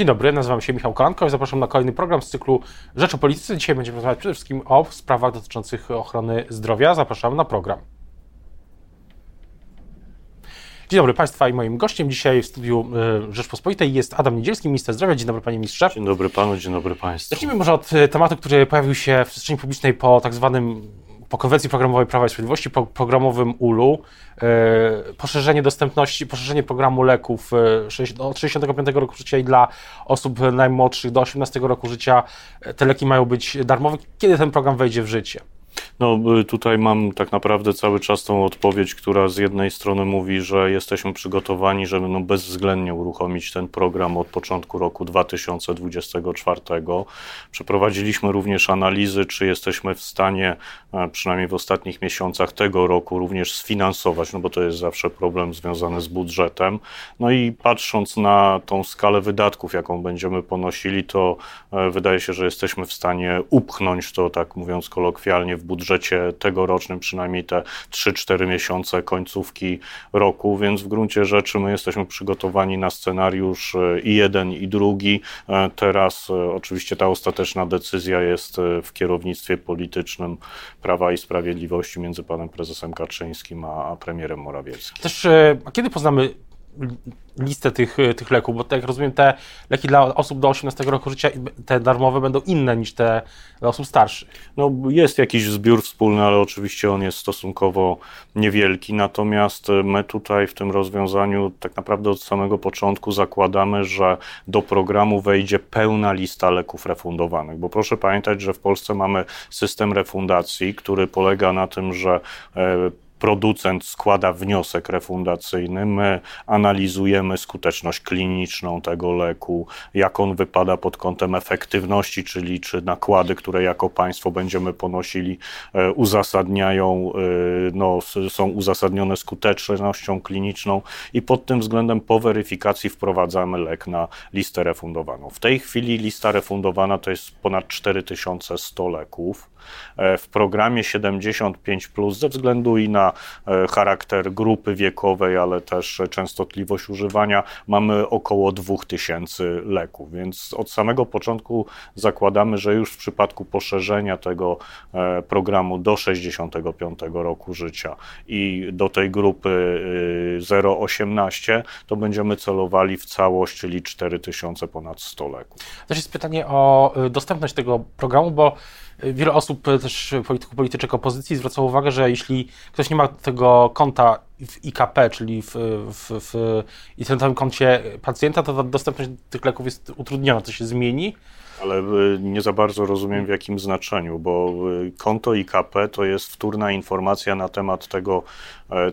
Dzień dobry, nazywam się Michał Kolanko i zapraszam na kolejny program z cyklu Rzecz o Polityce. Dzisiaj będziemy rozmawiać przede wszystkim o sprawach dotyczących ochrony zdrowia. Zapraszam na program. Dzień dobry Państwa i moim gościem dzisiaj w studiu y, Rzeczpospolitej jest Adam Niedzielski, minister zdrowia. Dzień dobry Panie Ministrze. Dzień dobry Panu, dzień dobry Państwu. Zacznijmy może od tematu, który pojawił się w przestrzeni publicznej po tak zwanym po konwencji programowej Prawa i Sprawiedliwości, po programowym ULU, e, poszerzenie dostępności, poszerzenie programu leków e, od 65 roku życia i dla osób najmłodszych do 18 roku życia e, te leki mają być darmowe. Kiedy ten program wejdzie w życie? No y, tutaj mam tak naprawdę cały czas tą odpowiedź, która z jednej strony mówi, że jesteśmy przygotowani, żeby no bezwzględnie uruchomić ten program od początku roku 2024. Przeprowadziliśmy również analizy, czy jesteśmy w stanie, e, przynajmniej w ostatnich miesiącach tego roku, również sfinansować, no bo to jest zawsze problem związany z budżetem. No i patrząc na tą skalę wydatków, jaką będziemy ponosili, to e, wydaje się, że jesteśmy w stanie upchnąć to, tak mówiąc kolokwialnie, w budżecie tegorocznym, przynajmniej te 3-4 miesiące końcówki roku, więc w gruncie rzeczy my jesteśmy przygotowani na scenariusz e, i jeden, i drugi. E, teraz e, oczywiście ta ostateczna decyzja jest w kierownictwie politycznym Prawa i Sprawiedliwości między panem prezesem Kaczyńskim a premierem Morawieckim. Też, a kiedy poznamy listę tych, tych leków, bo tak jak rozumiem, te leki dla osób do 18 roku życia, te darmowe będą inne niż te dla osób starszych. No, jest jakiś zbiór wspólny, ale oczywiście on jest stosunkowo niewielki, natomiast my tutaj w tym rozwiązaniu tak naprawdę od samego początku zakładamy, że do programu wejdzie pełna lista leków refundowanych, bo proszę pamiętać, że w Polsce mamy system refundacji, który polega na tym, że e, producent składa wniosek refundacyjny, my analizujemy skuteczność kliniczną tego leku, jak on wypada pod kątem efektywności, czyli czy nakłady, które jako państwo będziemy ponosili, e, uzasadniają, e, no, są uzasadnione skutecznością kliniczną i pod tym względem po weryfikacji wprowadzamy lek na listę refundowaną. W tej chwili lista refundowana to jest ponad 4100 leków. E, w programie 75 plus ze względu i na e, charakter grupy wiekowej, ale też częstotliwość używania mamy około 2000 leków, więc od samego początku zakładamy, że już w przypadku poszerzenia tego e, programu do 65 roku życia i do tej grupy 0,18 to będziemy celowali w całość, czyli 4000 ponad 100 leków. Też jest pytanie o dostępność tego programu, bo Wiele osób, e, też polityków, polityczek opozycji zwracało uwagę, że jeśli ktoś nie ma tego konta w IKP, czyli w, w, w internetowym koncie pacjenta, to dostępność tych leków jest utrudniona. To się zmieni? Ale e, nie za bardzo rozumiem w jakim znaczeniu, bo e, konto IKP to jest wtórna informacja na temat tego,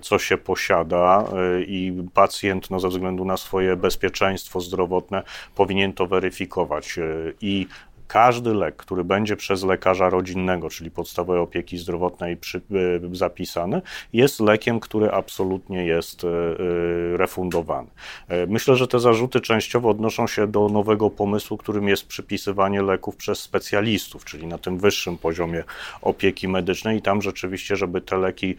co się posiada i pacjent no, ze względu na swoje bezpieczeństwo zdrowotne powinien to weryfikować. I każdy lek, który będzie przez lekarza rodzinnego, czyli podstawowej opieki zdrowotnej przy, e, zapisany, jest lekiem, który absolutnie jest e, e, refundowany. Myślę, że te zarzuty częściowo odnoszą się do nowego pomysłu, którym jest przypisywanie leków przez specjalistów, czyli na tym wyższym poziomie opieki medycznej i tam rzeczywiście, żeby te leki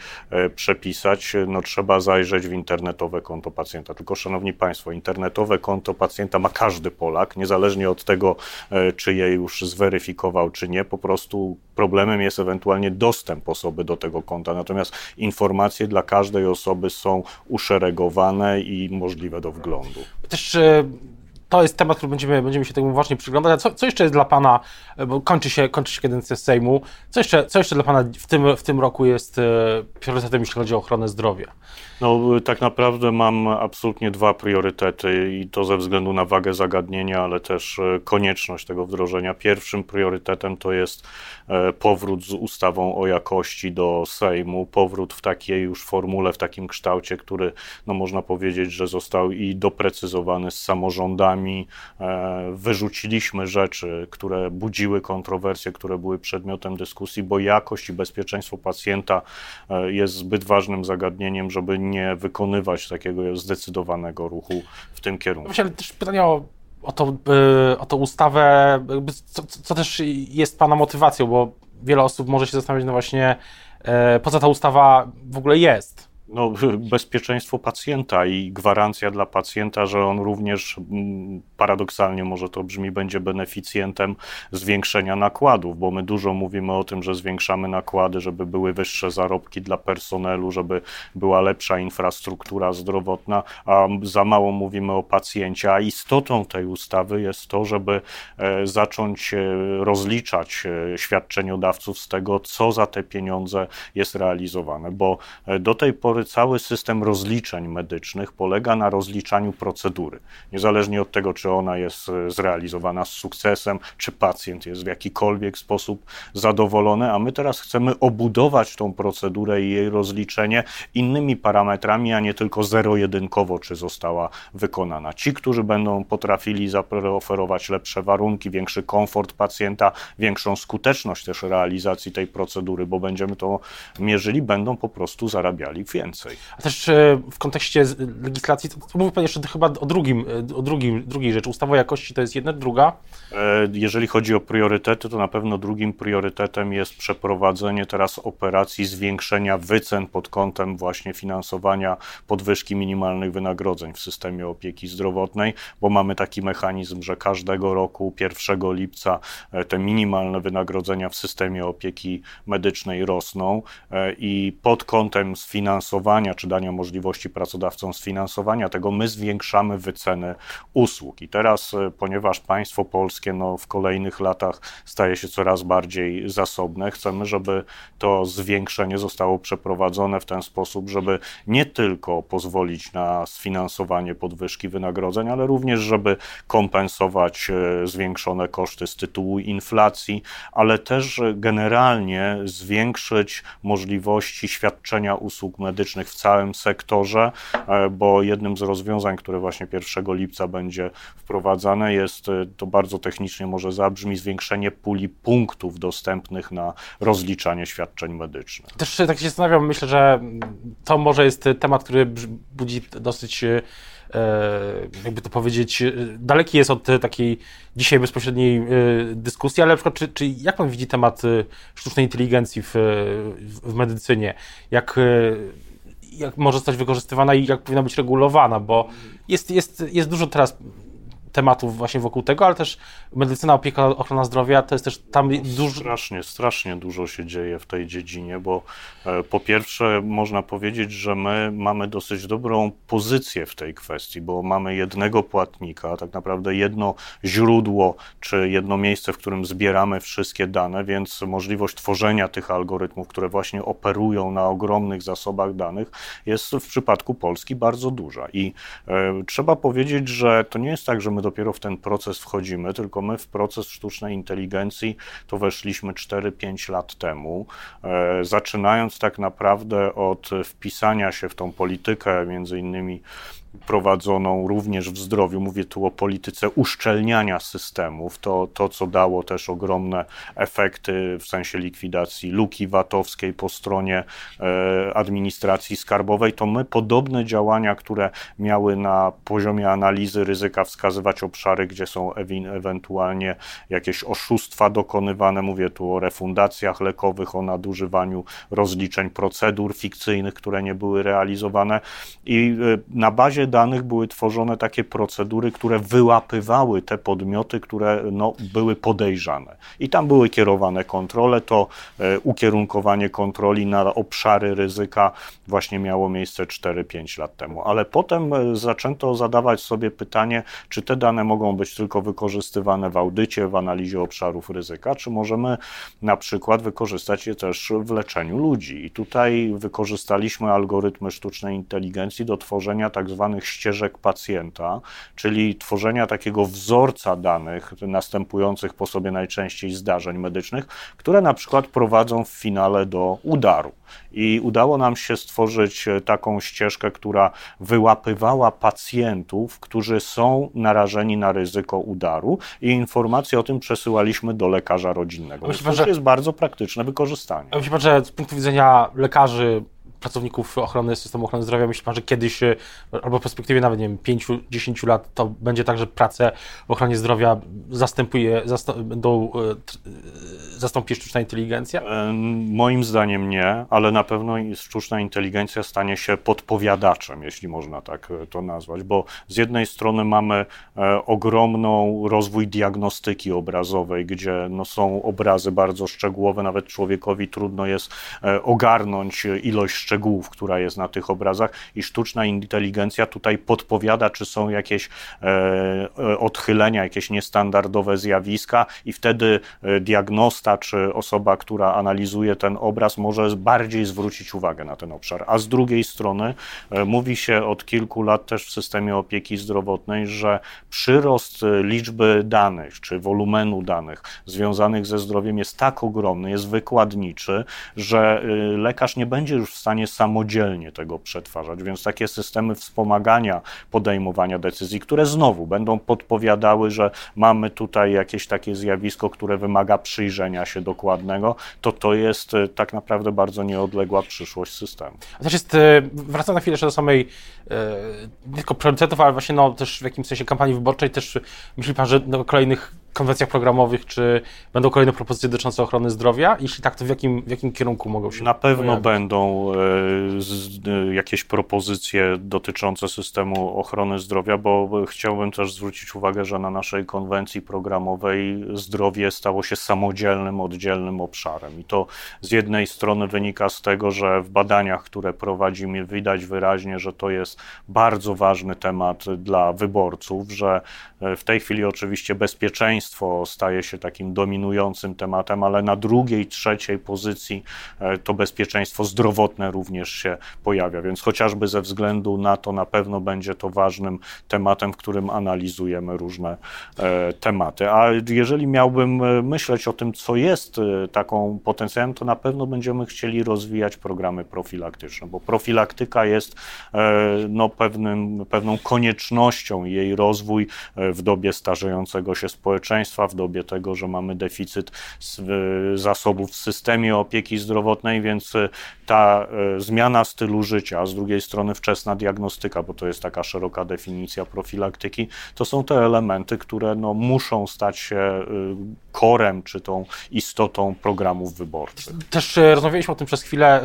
przepisać, no trzeba zajrzeć w internetowe konto pacjenta. Tylko, szanowni państwo, internetowe konto pacjenta ma każdy Polak, niezależnie od tego, czy jej już zweryfikował, czy nie. Po prostu problemem jest ewentualnie dostęp osoby do tego konta. Natomiast informacje dla każdej osoby są uszeregowane i możliwe do wglądu. Też e, to jest temat, który będziemy, będziemy się temu uważnie przyglądać. Co, co jeszcze jest dla Pana, e, bo kończy się, kończy się kadencja Sejmu, co jeszcze, co jeszcze dla Pana w tym, w tym roku jest e, priorytetem, jeśli chodzi o ochronę zdrowia? No, tak naprawdę mam absolutnie dwa priorytety i to ze względu na wagę zagadnienia, ale też e, konieczność tego wdrożenia. Pierwszym priorytetem to jest e, powrót z ustawą o jakości do Sejmu, powrót w takiej już formule, w takim kształcie, który, no można powiedzieć, że został i doprecyzowany z samorządami. E, wyrzuciliśmy rzeczy, które budziły kontrowersje, które były przedmiotem dyskusji, bo jakość i bezpieczeństwo pacjenta jest zbyt ważnym zagadnieniem, żeby nie wykonywać takiego zdecydowanego ruchu w tym kierunku. Myślę, też pytanie o, o, to, o tą ustawę, co, co, też jest Pana motywacją, bo wiele osób może się zastanawiać, no właśnie, e, po co ta ustawa w ogóle jest. No, bezpieczeństwo pacjenta i gwarancja dla pacjenta, że on również mm, paradoksalnie może to brzmi, będzie beneficjentem zwiększenia nakładów, bo my dużo mówimy o tym, że zwiększamy nakłady, żeby były wyższe zarobki dla personelu, żeby była lepsza infrastruktura zdrowotna, a za mało mówimy o pacjencie. A istotą tej ustawy jest to, żeby e, zacząć e, rozliczać e, świadczeniodawców z tego, co za te pieniądze jest realizowane, bo do tej pory pory cały system rozliczeń medycznych polega na rozliczaniu procedury. Niezależnie od tego, czy ona jest e, zrealizowana z sukcesem, czy pacjent jest w jakikolwiek sposób zadowolony, a my teraz chcemy obudować tą procedurę i jej rozliczenie innymi parametrami, a nie tylko zero-jedynkowo, czy została wykonana. Ci, którzy będą potrafili zaoferować lepsze warunki, większy komfort pacjenta, większą skuteczność też realizacji tej procedury, bo będziemy to mierzyli, będą po prostu zarabiali więcej więcej. A też e, w kontekście legislacji, to, to mówi Pan jeszcze chyba o drugim, e, o drugim, drugiej rzeczy. Ustawa o jakości to jest jedna, druga? E, jeżeli chodzi o priorytety, to na pewno drugim priorytetem jest przeprowadzenie teraz operacji zwiększenia wycen pod kątem właśnie finansowania podwyżki minimalnych wynagrodzeń w systemie opieki zdrowotnej, bo mamy taki mechanizm, że każdego roku 1 lipca te minimalne wynagrodzenia w systemie opieki medycznej rosną i pod kątem sfinansowania sfinansowania, czy dania możliwości pracodawcom sfinansowania tego, my zwiększamy wyceny usług. I teraz, e, ponieważ państwo polskie no, w kolejnych latach staje się coraz bardziej zasobne, chcemy, żeby to zwiększenie zostało przeprowadzone w ten sposób, żeby nie tylko pozwolić na sfinansowanie podwyżki wynagrodzeń, ale również, żeby kompensować e, zwiększone koszty z tytułu inflacji, ale też generalnie zwiększyć możliwości świadczenia usług medycznych medycznych w całym sektorze, e, bo jednym z rozwiązań, które właśnie 1 lipca będzie wprowadzane, jest e, to bardzo technicznie może zabrzmi zwiększenie puli punktów dostępnych na rozliczanie świadczeń medycznych. Też tak się zastanawiam, myślę, że to może jest temat, który budzi dosyć e, jakby to powiedzieć, daleki jest od takiej dzisiaj bezpośredniej dyskusji, ale na przykład, czy, czy jak pan widzi temat sztucznej inteligencji w, w medycynie? Jak jak może zostać wykorzystywana i jak powinna być regulowana, bo jest, jest, jest dużo teraz tematów właśnie wokół tego, ale też medycyna, opieka, ochrona zdrowia, to jest też tam no, dużo... Strasznie, strasznie dużo się dzieje w tej dziedzinie, bo e, po pierwsze można powiedzieć, że my mamy dosyć dobrą pozycję w tej kwestii, bo mamy jednego płatnika, tak naprawdę jedno źródło, czy jedno miejsce, w którym zbieramy wszystkie dane, więc możliwość tworzenia tych algorytmów, które właśnie operują na ogromnych zasobach danych, jest w przypadku Polski bardzo duża. I e, trzeba powiedzieć, że to nie jest tak, że my dopiero w ten proces wchodzimy, tylko my w proces sztucznej inteligencji to weszliśmy 4-5 lat temu, e, zaczynając tak naprawdę od wpisania się w tą politykę, między innymi prowadzoną również w zdrowiu, mówię tu o polityce uszczelniania systemów, to, to co dało też ogromne efekty w sensie likwidacji luki VAT-owskiej po stronie e, administracji skarbowej, to my podobne działania, które miały na poziomie analizy ryzyka wskazywać obszary, gdzie są ewentualnie jakieś oszustwa dokonywane, mówię tu o refundacjach lekowych, o nadużywaniu rozliczeń procedur fikcyjnych, które nie były realizowane. I e, na bazie danych były tworzone takie procedury, które wyłapywały te podmioty, które no, były podejrzane. I tam były kierowane kontrole, to e, ukierunkowanie kontroli na obszary ryzyka właśnie miało miejsce 4-5 lat temu. Ale potem e, zaczęto zadawać sobie pytanie, czy te dane mogą być tylko wykorzystywane w audycie, w analizie obszarów ryzyka, czy możemy na przykład wykorzystać je też w leczeniu ludzi. I tutaj wykorzystaliśmy algorytmy sztucznej inteligencji do tworzenia tak zwanych ścieżek pacjenta, czyli tworzenia takiego wzorca danych następujących po sobie najczęściej zdarzeń medycznych, które na przykład prowadzą w finale do udaru. I udało nam się stworzyć e, taką ścieżkę, która wyłapywała pacjentów, którzy są narażeni na ryzyko udaru, i informacje o tym przesyłaliśmy do lekarza rodzinnego. Myślę, to że... jest bardzo praktyczne wykorzystanie. Myślę, że z punktu widzenia lekarzy pracowników ochrony systemu ochrony zdrowia, myśli pan, że kiedyś, albo w perspektywie nawet, nie wiem, 5-10 lat, to będzie tak, że pracę w ochronie zdrowia zastępuje, zastą, będą zastąpi sztuczna inteligencja? Moim zdaniem nie, ale na pewno sztuczna inteligencja stanie się podpowiadaczem, jeśli można tak to nazwać, bo z jednej strony mamy ogromną rozwój diagnostyki obrazowej, gdzie no, są obrazy bardzo szczegółowe, nawet człowiekowi trudno jest e, ogarnąć ilość szczegółów, która jest na tych obrazach i sztuczna inteligencja tutaj podpowiada, czy są jakieś e, e, odchylenia, jakieś niestandardowe zjawiska i wtedy diagnosta czy osoba, która analizuje ten obraz może bardziej zwrócić uwagę na ten obszar. A z drugiej strony mówi się od kilku lat też w systemie opieki zdrowotnej, że przyrost liczby danych czy wolumenu danych związanych ze zdrowiem jest tak ogromny, jest wykładniczy, że lekarz nie będzie już w stanie samodzielnie tego przetwarzać, więc takie systemy wspomagania podejmowania decyzji, które znowu będą podpowiadały, że mamy tutaj jakieś takie zjawisko, które wymaga przyjrzenia się dokładnego, to to jest y, tak naprawdę bardzo nieodległa przyszłość systemu. Też jest, y, wracam na chwilę jeszcze do samej, nie tylko producentów, ale właśnie no, też w jakimś sensie kampanii wyborczej, też myśli Pan, że na kolejnych konwencjach programowych, czy będą kolejne propozycje dotyczące ochrony zdrowia? Jeśli tak, to w jakim, w jakim kierunku mogą się Na pewno pojawić? będą e, z, e, jakieś propozycje dotyczące systemu ochrony zdrowia, bo chciałbym też zwrócić uwagę, że na naszej konwencji programowej zdrowie stało się samodzielnym, oddzielnym obszarem. I to z jednej strony wynika z tego, że w badaniach, które prowadzimy, widać wyraźnie, że to jest bardzo ważny temat dla wyborców, że e, w tej chwili oczywiście bezpieczeństwo staje się takim dominującym tematem, ale na drugiej, trzeciej pozycji e, to bezpieczeństwo zdrowotne również się pojawia, więc chociażby ze względu na to na pewno będzie to ważnym tematem, w którym analizujemy różne e, tematy. A jeżeli miałbym e, myśleć o tym, co jest taką potencjałem, to na pewno będziemy chcieli rozwijać programy profilaktyczne, bo profilaktyka jest no, pewnym, pewną koniecznością jej rozwój w dobie starzejącego się społeczeństwa w dobie tego, że mamy deficyt zasobów w systemie opieki zdrowotnej, więc e, ta e, zmiana stylu życia, a z drugiej strony wczesna diagnostyka, bo to jest taka szeroka definicja profilaktyki, to są te elementy, które no, muszą stać się e, korem czy tą istotą programów wyborczych. Też rozmawialiśmy o tym przez chwilę,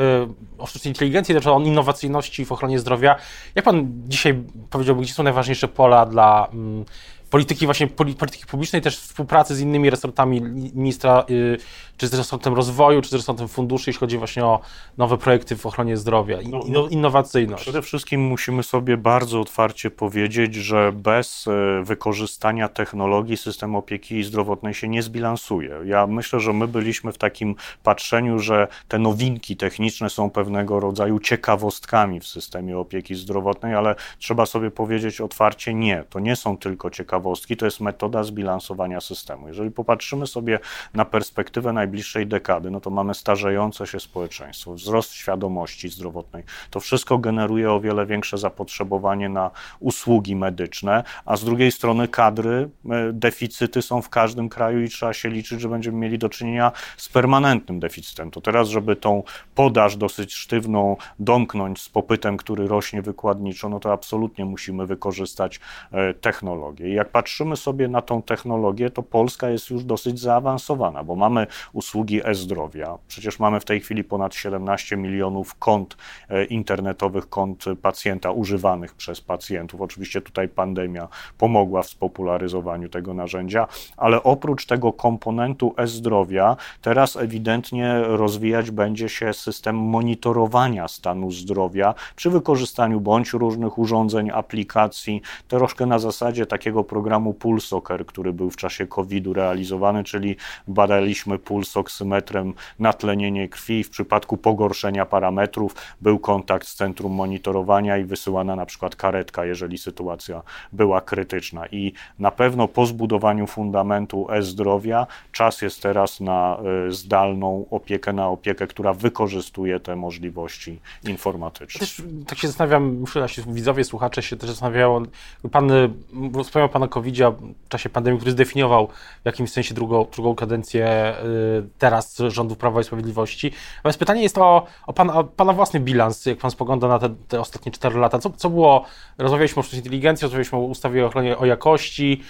o sztucznej inteligencji, o innowacyjności w ochronie zdrowia. Jak pan dzisiaj powiedziałby, gdzie są najważniejsze pola dla mm, polityki właśnie polityki publicznej, też współpracy z innymi resortami ministra, y, czy z resortem rozwoju, czy z resortem funduszy, jeśli chodzi właśnie o nowe projekty w ochronie zdrowia, no, no, innowacyjność. Przede wszystkim musimy sobie bardzo otwarcie powiedzieć, że bez e, wykorzystania technologii system opieki zdrowotnej się nie zbilansuje. Ja myślę, że my byliśmy w takim patrzeniu, że te nowinki techniczne są pewnego rodzaju ciekawostkami w systemie opieki zdrowotnej, ale trzeba sobie powiedzieć otwarcie nie, to nie są tylko ciekawostki, ciekawostki, to jest metoda zbilansowania systemu. Jeżeli popatrzymy sobie na perspektywę najbliższej dekady, no to mamy starzejące się społeczeństwo, wzrost świadomości zdrowotnej. To wszystko generuje o wiele większe zapotrzebowanie na usługi medyczne, a z drugiej strony kadry, e, deficyty są w każdym kraju i trzeba się liczyć, że będziemy mieli do czynienia z permanentnym deficytem. To teraz, żeby tą podaż dosyć sztywną domknąć z popytem, który rośnie wykładniczo, no to absolutnie musimy wykorzystać e, technologię. Jak patrzymy sobie na tą technologię, to Polska jest już dosyć zaawansowana, bo mamy usługi e-zdrowia. Przecież mamy w tej chwili ponad 17 milionów kont e, internetowych, kont pacjenta używanych przez pacjentów. Oczywiście tutaj pandemia pomogła w spopularyzowaniu tego narzędzia, ale oprócz tego komponentu e-zdrowia, teraz ewidentnie rozwijać będzie się system monitorowania stanu zdrowia przy wykorzystaniu bądź różnych urządzeń, aplikacji, troszkę na zasadzie takiego programu Pulsoker, który był w czasie COVID-u realizowany, czyli badaliśmy puls oksymetrem natlenienie krwi. W przypadku pogorszenia parametrów był kontakt z centrum monitorowania i wysyłana na przykład karetka, jeżeli sytuacja była krytyczna. I na pewno po zbudowaniu fundamentu e-zdrowia czas jest teraz na e, zdalną opiekę, na opiekę, która wykorzystuje te możliwości informatyczne. Też tak się zastanawiam, muszę się widzowie, słuchacze się też zastanawiają, pan wspomniał pan pan o covid w czasie pandemii, który zdefiniował w jakimś sensie drugą, drugą kadencję y, teraz rządów Prawa i Sprawiedliwości. Natomiast pytanie jest o, o, pan, o pana własny bilans, jak pan spogląda na te, te ostatnie 4 lata. Co, co było, rozmawialiśmy o sztucznej inteligencji, rozmawialiśmy o ustawie o ochronie o jakości,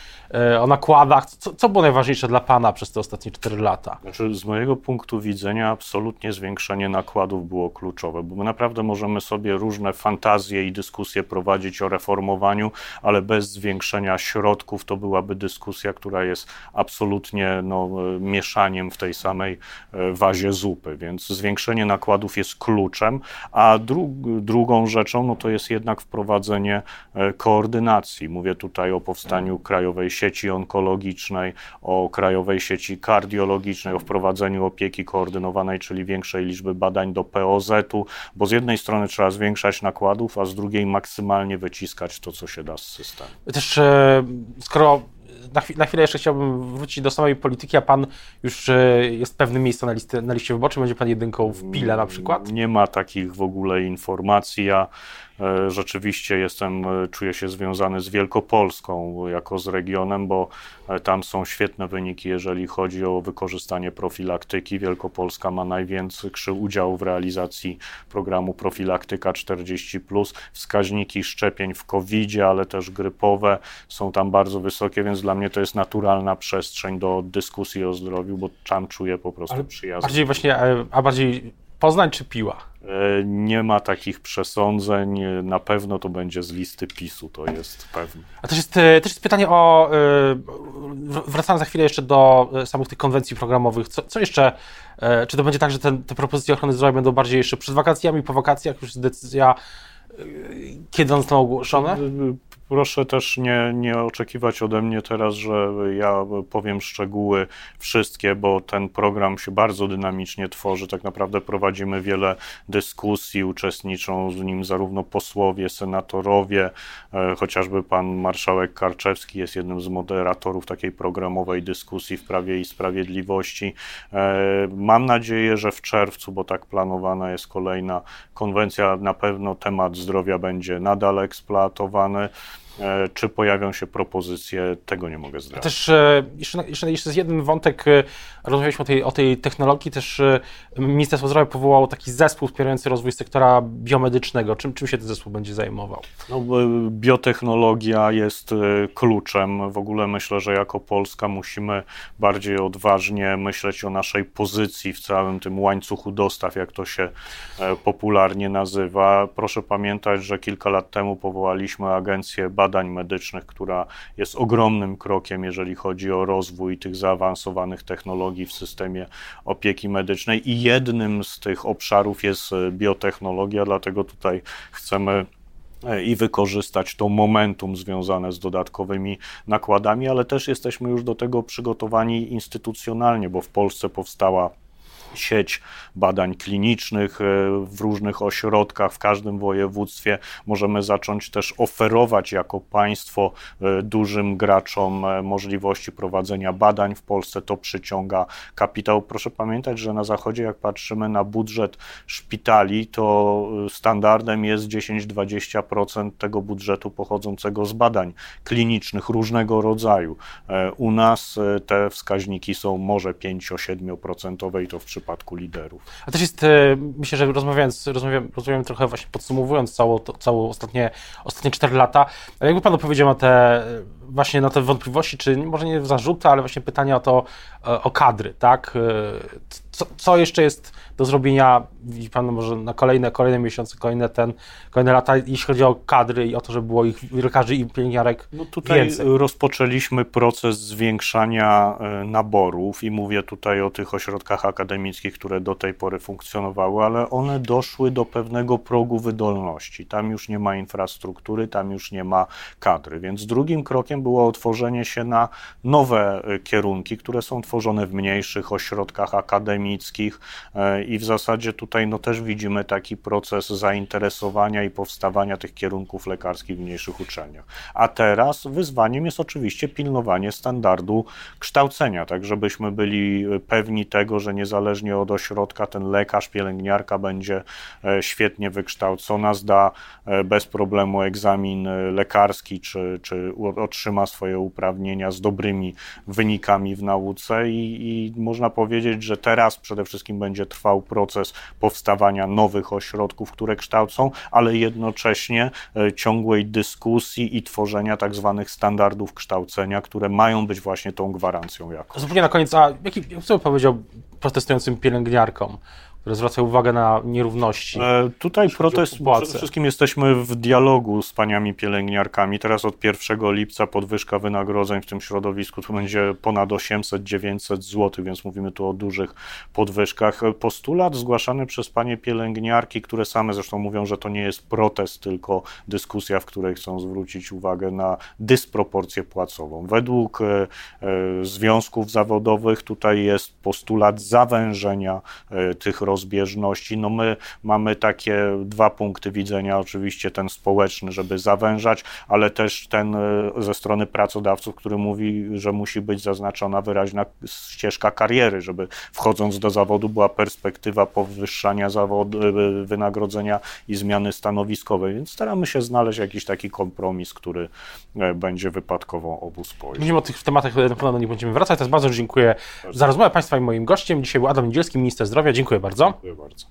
o nakładach. Co, co było najważniejsze dla pana przez te ostatnie 4 lata? Znaczy, z mojego punktu widzenia absolutnie zwiększenie nakładów było kluczowe, bo my naprawdę możemy sobie różne fantazje i dyskusje prowadzić o reformowaniu, ale bez zwiększenia środków to byłaby dyskusja, która jest absolutnie no, mieszaniem w tej samej e, wazie zupy, więc zwiększenie nakładów jest kluczem, a dru drugą rzeczą no, to jest jednak wprowadzenie e, koordynacji. Mówię tutaj o powstaniu Krajowej Sieci Onkologicznej, o Krajowej Sieci Kardiologicznej, o wprowadzeniu opieki koordynowanej, czyli większej liczby badań do POZ-u, bo z jednej strony trzeba zwiększać nakładów, a z drugiej maksymalnie wyciskać to, co się da z systemu. Też e, skoro na, chwilę, na chwilę jeszcze chciałbym wrócić do samej polityki, a pan już e, jest pewnym miejscem na, listy, na liście wyborczej, będzie pan jedynką w Pile na przykład? Nie ma takich w ogóle informacji. Ja rzeczywiście jestem, e, czuję się związany z Wielkopolską jako z regionem, bo e, tam są świetne wyniki, jeżeli chodzi o wykorzystanie profilaktyki. Wielkopolska ma największy udział w realizacji programu Profilaktyka 40. Wskaźniki szczepień w COVID, ale też grypowe są tam bardzo wysokie, więc dla mnie to jest naturalna przestrzeń do dyskusji o zdrowiu, bo tam czuję po prostu przyjazność. Bardziej właśnie, a bardziej Poznań czy Piła? E, nie ma takich przesądzeń. Na pewno to będzie z listy PiSu, to jest pewne. A też jest, e, też jest pytanie o. E, wracając za chwilę jeszcze do samych tych konwencji programowych. Co, co jeszcze? Czy to będzie tak, że te, te propozycje ochrony zdrowia będą bardziej jeszcze przed wakacjami, po wakacjach? Już jest decyzja, kiedy one zostaną ogłoszone? Proszę też nie, nie oczekiwać ode mnie teraz, że ja powiem szczegóły wszystkie, bo ten program się bardzo dynamicznie tworzy. Tak naprawdę prowadzimy wiele dyskusji, uczestniczą w nim zarówno posłowie, senatorowie, e, chociażby pan marszałek Karczewski jest jednym z moderatorów takiej programowej dyskusji w Prawie i Sprawiedliwości. E, mam nadzieję, że w czerwcu, bo tak planowana jest kolejna konwencja, na pewno temat zdrowia będzie nadal eksploatowany. E, czy pojawią się propozycje, tego nie mogę zdradzić. Też e, jeszcze, jeszcze, jeszcze jest jeden wątek, e, rozmawialiśmy o tej, o tej technologii, też Ministerstwo Zdrowia powołało taki zespół wspierający rozwój sektora biomedycznego. Czym, czym się ten zespół będzie zajmował? No, biotechnologia jest kluczem. W ogóle myślę, że jako Polska musimy bardziej odważnie myśleć o naszej pozycji w całym tym łańcuchu dostaw, jak to się popularnie nazywa. Proszę pamiętać, że kilka lat temu powołaliśmy agencję badań medycznych, która jest ogromnym krokiem, jeżeli chodzi o rozwój tych zaawansowanych technologii w systemie opieki medycznej. I jednym z tych obszarów jest e, biotechnologia, dlatego tutaj chcemy e, i wykorzystać to momentum związane z dodatkowymi nakładami, ale też jesteśmy już do tego przygotowani instytucjonalnie, bo w Polsce powstała sieć badań klinicznych e, w różnych ośrodkach, w każdym województwie. Możemy zacząć też oferować jako państwo e, dużym graczom e, możliwości prowadzenia badań w Polsce. To przyciąga kapitał. Proszę pamiętać, że na Zachodzie, jak patrzymy na budżet szpitali, to standardem jest 10-20% tego budżetu pochodzącego z badań klinicznych różnego rodzaju. U nas te wskaźniki są może 5-7% i to w przypadku przypadku liderów. A też jest, e, myślę, że rozmawiając, rozmawiam, rozmawiam trochę właśnie podsumowując całą, całą ostatnie, ostatnie 4 lata, ale jakby Pan opowiedział na te, właśnie na te wątpliwości, czy może nie zarzuty, ale właśnie pytania o to, e, o kadry, tak? Co, co jeszcze jest do zrobienia, widzi Pan, może na kolejne, kolejne miesiące, kolejne, ten, kolejne lata, jeśli chodzi o kadry i o to, żeby było ich lekarzy i pielęgniarek no tutaj więcej. rozpoczęliśmy proces zwiększania e, naborów i mówię tutaj o tych ośrodkach akademickich, które do tej pory funkcjonowały, ale one doszły do pewnego progu wydolności. Tam już nie ma infrastruktury, tam już nie ma kadry, więc drugim krokiem było otworzenie się na nowe e, kierunki, które są tworzone w mniejszych ośrodkach akademickich, akademickich e, i w zasadzie tutaj no, też widzimy taki proces zainteresowania i powstawania tych kierunków lekarskich w mniejszych uczelniach. A teraz wyzwaniem jest oczywiście pilnowanie standardu kształcenia, tak żebyśmy byli pewni tego, że niezależnie od ośrodka ten lekarz, pielęgniarka będzie e, świetnie wykształcona, zda e, bez problemu egzamin lekarski, czy, czy otrzyma swoje uprawnienia z dobrymi wynikami w nauce i, i można powiedzieć, że teraz przede wszystkim będzie trwał proces powstawania nowych ośrodków, które kształcą, ale jednocześnie e, ciągłej dyskusji i tworzenia tak zwanych standardów kształcenia, które mają być właśnie tą gwarancją jakości. Zupełnie na koniec, a jaki, co powiedział protestującym pielęgniarkom? Które zwraca uwagę na nierówności. E, tutaj protest, przede wszystkim jesteśmy w dialogu z paniami pielęgniarkami. Teraz od 1 lipca podwyżka wynagrodzeń w tym środowisku to będzie ponad 800-900 zł, więc mówimy tu o dużych podwyżkach. Postulat zgłaszany przez panie pielęgniarki, które same zresztą mówią, że to nie jest protest, tylko dyskusja, w której chcą zwrócić uwagę na dysproporcję płacową. Według e, e, związków zawodowych tutaj jest postulat zawężenia e, tych rozwiązań rozbieżności. No my mamy takie dwa punkty widzenia, oczywiście ten społeczny, żeby zawężać, ale też ten e, ze strony pracodawców, który mówi, że musi być zaznaczona wyraźna ścieżka kariery, żeby wchodząc do zawodu była perspektywa powyższania zawodu, e, wynagrodzenia i zmiany stanowiskowej, więc staramy się znaleźć jakiś taki kompromis, który e, będzie wypadkową obu spojrzeń. Będziemy o tych tematach na pewno nie będziemy wracać, teraz bardzo dziękuję za rozmowę Państwa i moim gościem. Dzisiaj był Adam Niedzielski, minister zdrowia. Dziękuję bardzo. Dziękuję bardzo.